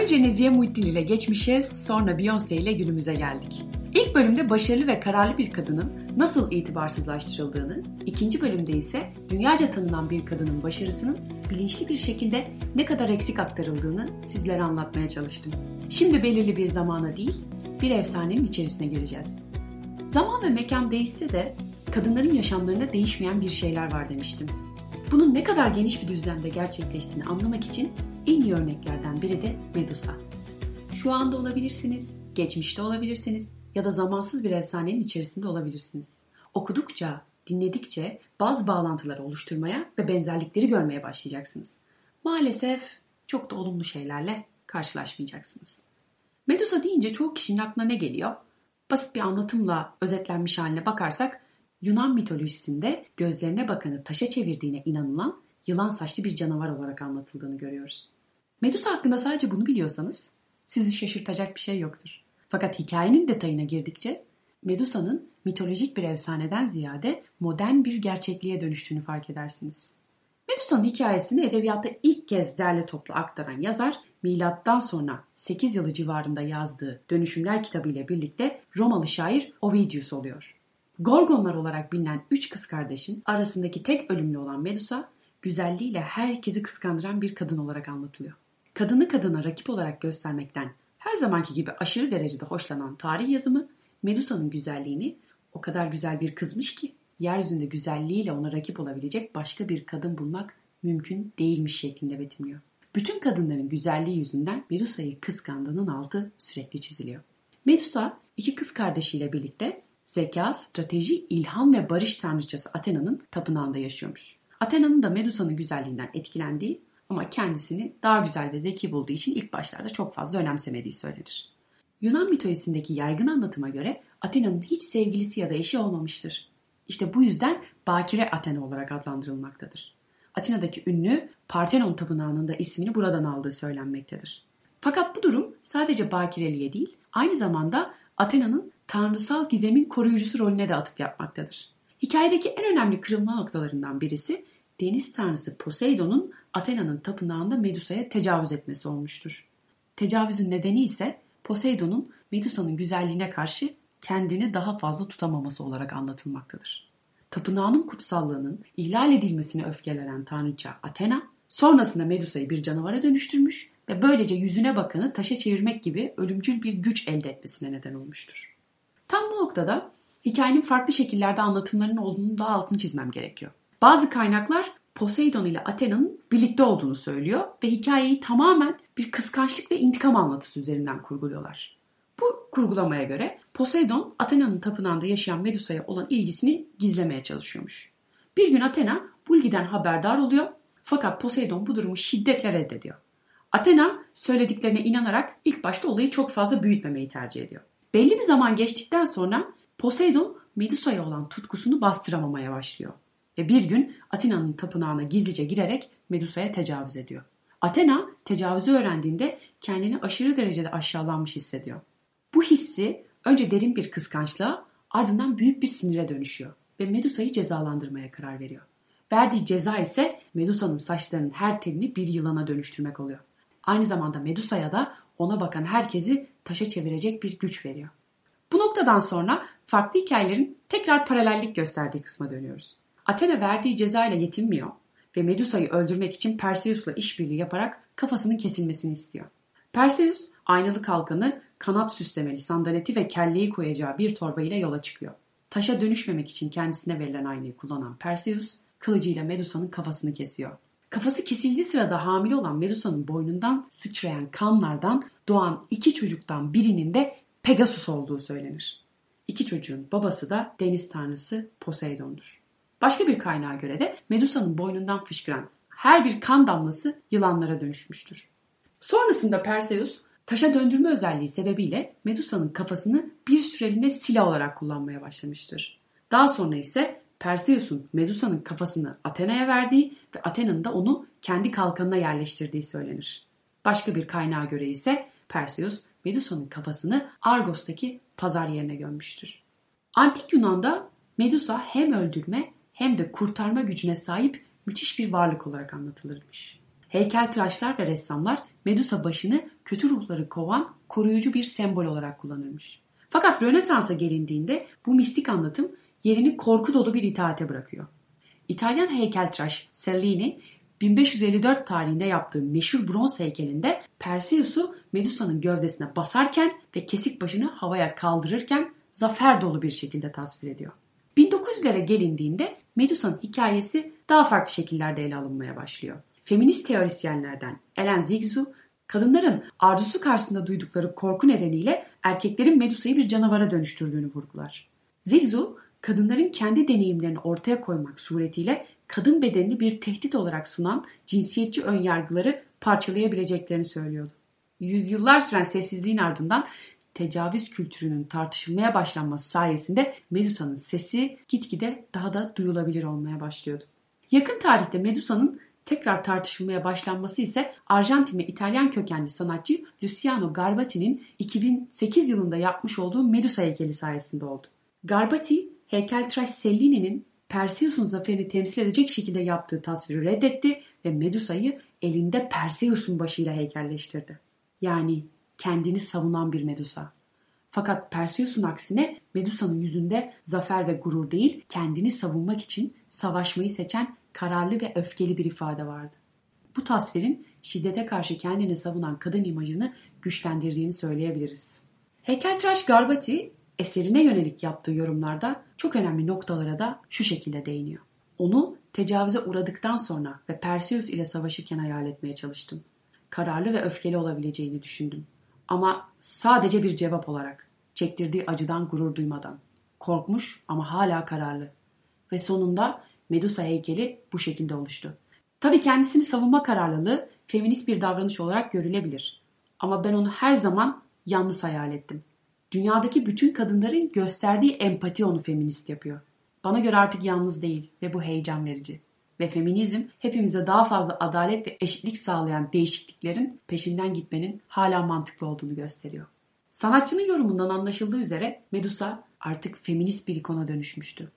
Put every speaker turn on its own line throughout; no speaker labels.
Önce Nezihe Muhittin ile geçmişe, sonra Beyoncé ile günümüze geldik. İlk bölümde başarılı ve kararlı bir kadının nasıl itibarsızlaştırıldığını, ikinci bölümde ise dünyaca tanınan bir kadının başarısının bilinçli bir şekilde ne kadar eksik aktarıldığını sizlere anlatmaya çalıştım. Şimdi belirli bir zamana değil, bir efsanenin içerisine gireceğiz. Zaman ve mekan değişse de kadınların yaşamlarında değişmeyen bir şeyler var demiştim. Bunun ne kadar geniş bir düzlemde gerçekleştiğini anlamak için en iyi örneklerden biri de Medusa. Şu anda olabilirsiniz, geçmişte olabilirsiniz ya da zamansız bir efsanenin içerisinde olabilirsiniz. Okudukça, dinledikçe bazı bağlantıları oluşturmaya ve benzerlikleri görmeye başlayacaksınız. Maalesef çok da olumlu şeylerle karşılaşmayacaksınız. Medusa deyince çoğu kişinin aklına ne geliyor? Basit bir anlatımla özetlenmiş haline bakarsak Yunan mitolojisinde gözlerine bakanı taşa çevirdiğine inanılan yılan saçlı bir canavar olarak anlatıldığını görüyoruz. Medusa hakkında sadece bunu biliyorsanız sizi şaşırtacak bir şey yoktur. Fakat hikayenin detayına girdikçe Medusa'nın mitolojik bir efsaneden ziyade modern bir gerçekliğe dönüştüğünü fark edersiniz. Medusa'nın hikayesini edebiyatta ilk kez derle toplu aktaran yazar, milattan sonra 8 yılı civarında yazdığı Dönüşümler kitabı ile birlikte Romalı şair Ovidius oluyor. Gorgonlar olarak bilinen üç kız kardeşin arasındaki tek ölümlü olan Medusa, güzelliğiyle herkesi kıskandıran bir kadın olarak anlatılıyor. Kadını kadına rakip olarak göstermekten her zamanki gibi aşırı derecede hoşlanan tarih yazımı Medusa'nın güzelliğini o kadar güzel bir kızmış ki yeryüzünde güzelliğiyle ona rakip olabilecek başka bir kadın bulmak mümkün değilmiş şeklinde betimliyor. Bütün kadınların güzelliği yüzünden Medusa'yı kıskandığının altı sürekli çiziliyor. Medusa iki kız kardeşiyle birlikte zeka, strateji, ilham ve barış tanrıçası Athena'nın tapınağında yaşıyormuş. Athena'nın da Medusa'nın güzelliğinden etkilendiği ama kendisini daha güzel ve zeki bulduğu için ilk başlarda çok fazla önemsemediği söylenir. Yunan mitolojisindeki yaygın anlatıma göre Athena'nın hiç sevgilisi ya da eşi olmamıştır. İşte bu yüzden Bakire Athena olarak adlandırılmaktadır. Atina'daki ünlü Parthenon tapınağının da ismini buradan aldığı söylenmektedir. Fakat bu durum sadece bakireliğe değil, aynı zamanda Athena'nın tanrısal gizemin koruyucusu rolüne de atıp yapmaktadır. Hikayedeki en önemli kırılma noktalarından birisi deniz tanrısı Poseidon'un Athena'nın tapınağında Medusa'ya tecavüz etmesi olmuştur. Tecavüzün nedeni ise Poseidon'un Medusa'nın güzelliğine karşı kendini daha fazla tutamaması olarak anlatılmaktadır. Tapınağının kutsallığının ihlal edilmesine öfkelenen tanrıça Athena, sonrasında Medusa'yı bir canavara dönüştürmüş ve böylece yüzüne bakanı taşa çevirmek gibi ölümcül bir güç elde etmesine neden olmuştur. Tam bu noktada hikayenin farklı şekillerde anlatımlarının olduğunu da altını çizmem gerekiyor. Bazı kaynaklar Poseidon ile Athena'nın birlikte olduğunu söylüyor ve hikayeyi tamamen bir kıskançlık ve intikam anlatısı üzerinden kurguluyorlar. Bu kurgulamaya göre Poseidon Athena'nın tapınağında yaşayan Medusa'ya olan ilgisini gizlemeye çalışıyormuş. Bir gün Athena Bulgi'den haberdar oluyor fakat Poseidon bu durumu şiddetle reddediyor. Athena söylediklerine inanarak ilk başta olayı çok fazla büyütmemeyi tercih ediyor. Belli bir zaman geçtikten sonra Poseidon Medusa'ya olan tutkusunu bastıramamaya başlıyor. Ve bir gün Atina'nın tapınağına gizlice girerek Medusa'ya tecavüz ediyor. Athena tecavüzü öğrendiğinde kendini aşırı derecede aşağılanmış hissediyor. Bu hissi önce derin bir kıskançlığa ardından büyük bir sinire dönüşüyor ve Medusa'yı cezalandırmaya karar veriyor. Verdiği ceza ise Medusa'nın saçlarının her telini bir yılana dönüştürmek oluyor. Aynı zamanda Medusa'ya da ona bakan herkesi taşa çevirecek bir güç veriyor. Bu noktadan sonra farklı hikayelerin tekrar paralellik gösterdiği kısma dönüyoruz. Athena verdiği ceza ile yetinmiyor ve Medusa'yı öldürmek için Perseus'la işbirliği yaparak kafasının kesilmesini istiyor. Perseus aynalı kalkanı, kanat süslemeli sandaleti ve kelleyi koyacağı bir torba ile yola çıkıyor. Taşa dönüşmemek için kendisine verilen aynayı kullanan Perseus, kılıcıyla Medusa'nın kafasını kesiyor. Kafası kesildiği sırada hamile olan Medusa'nın boynundan sıçrayan kanlardan doğan iki çocuktan birinin de Pegasus olduğu söylenir. İki çocuğun babası da deniz tanrısı Poseidon'dur. Başka bir kaynağa göre de Medusa'nın boynundan fışkıran her bir kan damlası yılanlara dönüşmüştür. Sonrasında Perseus taşa döndürme özelliği sebebiyle Medusa'nın kafasını bir süreliğine silah olarak kullanmaya başlamıştır. Daha sonra ise Perseus'un Medusa'nın kafasını Athena'ya verdiği ve Athena'nın da onu kendi kalkanına yerleştirdiği söylenir. Başka bir kaynağa göre ise Perseus Medusa'nın kafasını Argos'taki pazar yerine gömmüştür. Antik Yunan'da Medusa hem öldürme hem de kurtarma gücüne sahip müthiş bir varlık olarak anlatılırmış. Heykeltıraşlar ve ressamlar Medusa başını kötü ruhları kovan koruyucu bir sembol olarak kullanırmış. Fakat Rönesans'a gelindiğinde bu mistik anlatım yerini korku dolu bir itaate bırakıyor. İtalyan heykeltıraş Cellini 1554 tarihinde yaptığı meşhur bronz heykelinde Perseus'u Medusa'nın gövdesine basarken ve kesik başını havaya kaldırırken zafer dolu bir şekilde tasvir ediyor. 1900'lere gelindiğinde Medusa'nın hikayesi daha farklı şekillerde ele alınmaya başlıyor. Feminist teorisyenlerden Ellen Zigzu, kadınların arzusu karşısında duydukları korku nedeniyle erkeklerin Medusa'yı bir canavara dönüştürdüğünü vurgular. Zigzu, kadınların kendi deneyimlerini ortaya koymak suretiyle kadın bedenini bir tehdit olarak sunan cinsiyetçi önyargıları parçalayabileceklerini söylüyordu. Yüzyıllar süren sessizliğin ardından tecavüz kültürünün tartışılmaya başlanması sayesinde Medusa'nın sesi gitgide daha da duyulabilir olmaya başlıyordu. Yakın tarihte Medusa'nın tekrar tartışılmaya başlanması ise Arjantin ve İtalyan kökenli sanatçı Luciano Garbati'nin 2008 yılında yapmış olduğu Medusa heykeli sayesinde oldu. Garbati, heykeltıraş Cellini'nin Perseus'un zaferini temsil edecek şekilde yaptığı tasviri reddetti ve Medusa'yı elinde Perseus'un başıyla heykelleştirdi. Yani kendini savunan bir Medusa. Fakat Perseus'un aksine Medusa'nın yüzünde zafer ve gurur değil, kendini savunmak için savaşmayı seçen kararlı ve öfkeli bir ifade vardı. Bu tasvirin şiddete karşı kendini savunan kadın imajını güçlendirdiğini söyleyebiliriz. Heykeltıraş Garbati eserine yönelik yaptığı yorumlarda çok önemli noktalara da şu şekilde değiniyor. Onu tecavüze uğradıktan sonra ve Perseus ile savaşırken hayal etmeye çalıştım. Kararlı ve öfkeli olabileceğini düşündüm. Ama sadece bir cevap olarak, çektirdiği acıdan gurur duymadan. Korkmuş ama hala kararlı. Ve sonunda Medusa heykeli bu şekilde oluştu. Tabii kendisini savunma kararlılığı feminist bir davranış olarak görülebilir. Ama ben onu her zaman yalnız hayal ettim. Dünyadaki bütün kadınların gösterdiği empati onu feminist yapıyor. Bana göre artık yalnız değil ve bu heyecan verici. Ve feminizm hepimize daha fazla adalet ve eşitlik sağlayan değişikliklerin peşinden gitmenin hala mantıklı olduğunu gösteriyor. Sanatçının yorumundan anlaşıldığı üzere Medusa artık feminist bir ikona dönüşmüştü.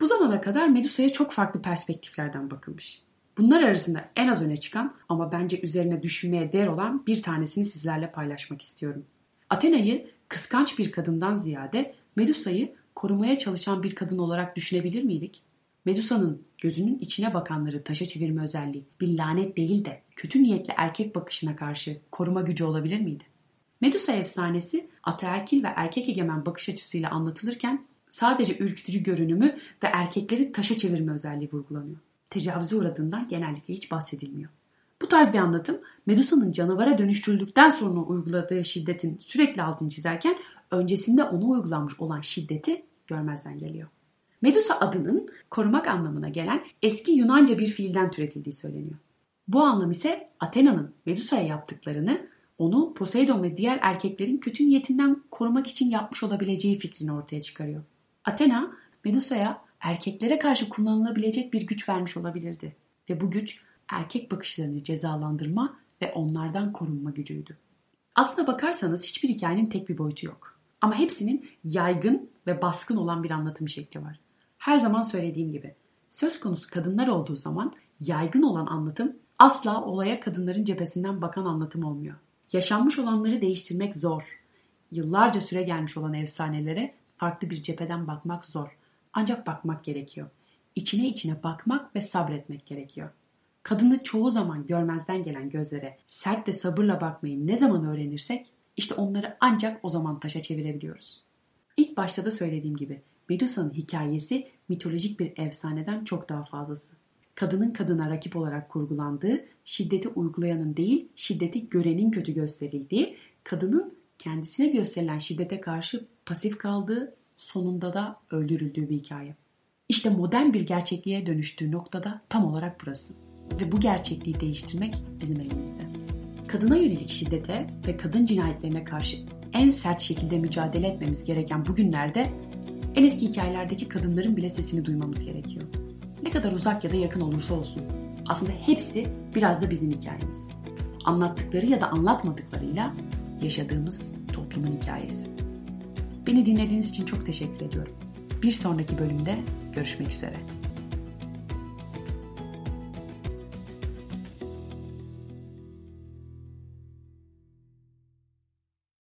Bu zamana kadar Medusa'ya çok farklı perspektiflerden bakılmış. Bunlar arasında en az öne çıkan ama bence üzerine düşünmeye değer olan bir tanesini sizlerle paylaşmak istiyorum. Athena'yı kıskanç bir kadından ziyade Medusa'yı korumaya çalışan bir kadın olarak düşünebilir miydik? Medusa'nın gözünün içine bakanları taşa çevirme özelliği bir lanet değil de kötü niyetli erkek bakışına karşı koruma gücü olabilir miydi? Medusa efsanesi ataerkil ve erkek egemen bakış açısıyla anlatılırken sadece ürkütücü görünümü ve erkekleri taşa çevirme özelliği vurgulanıyor. Tecavüze uğradığından genellikle hiç bahsedilmiyor. Bu tarz bir anlatım Medusa'nın canavara dönüştürüldükten sonra uyguladığı şiddetin sürekli altını çizerken öncesinde ona uygulanmış olan şiddeti görmezden geliyor. Medusa adının korumak anlamına gelen eski Yunanca bir fiilden türetildiği söyleniyor. Bu anlam ise Athena'nın Medusa'ya yaptıklarını onu Poseidon ve diğer erkeklerin kötü niyetinden korumak için yapmış olabileceği fikrini ortaya çıkarıyor. Athena, Medusa'ya erkeklere karşı kullanılabilecek bir güç vermiş olabilirdi ve bu güç erkek bakışlarını cezalandırma ve onlardan korunma gücüydü. Aslına bakarsanız hiçbir hikayenin tek bir boyutu yok. Ama hepsinin yaygın ve baskın olan bir anlatım şekli var. Her zaman söylediğim gibi söz konusu kadınlar olduğu zaman yaygın olan anlatım asla olaya kadınların cephesinden bakan anlatım olmuyor. Yaşanmış olanları değiştirmek zor. Yıllarca süre gelmiş olan efsanelere farklı bir cepheden bakmak zor. Ancak bakmak gerekiyor. İçine içine bakmak ve sabretmek gerekiyor. Kadını çoğu zaman görmezden gelen gözlere sert de sabırla bakmayı ne zaman öğrenirsek işte onları ancak o zaman taşa çevirebiliyoruz. İlk başta da söylediğim gibi Medusa'nın hikayesi mitolojik bir efsaneden çok daha fazlası. Kadının kadına rakip olarak kurgulandığı, şiddeti uygulayanın değil, şiddeti görenin kötü gösterildiği, kadının kendisine gösterilen şiddete karşı pasif kaldığı, sonunda da öldürüldüğü bir hikaye. İşte modern bir gerçekliğe dönüştüğü noktada tam olarak burası. Ve bu gerçekliği değiştirmek bizim elimizde. Kadına yönelik şiddete ve kadın cinayetlerine karşı en sert şekilde mücadele etmemiz gereken bugünlerde en eski hikayelerdeki kadınların bile sesini duymamız gerekiyor. Ne kadar uzak ya da yakın olursa olsun. Aslında hepsi biraz da bizim hikayemiz. Anlattıkları ya da anlatmadıklarıyla yaşadığımız toplumun hikayesi. Beni dinlediğiniz için çok teşekkür ediyorum. Bir sonraki bölümde görüşmek üzere.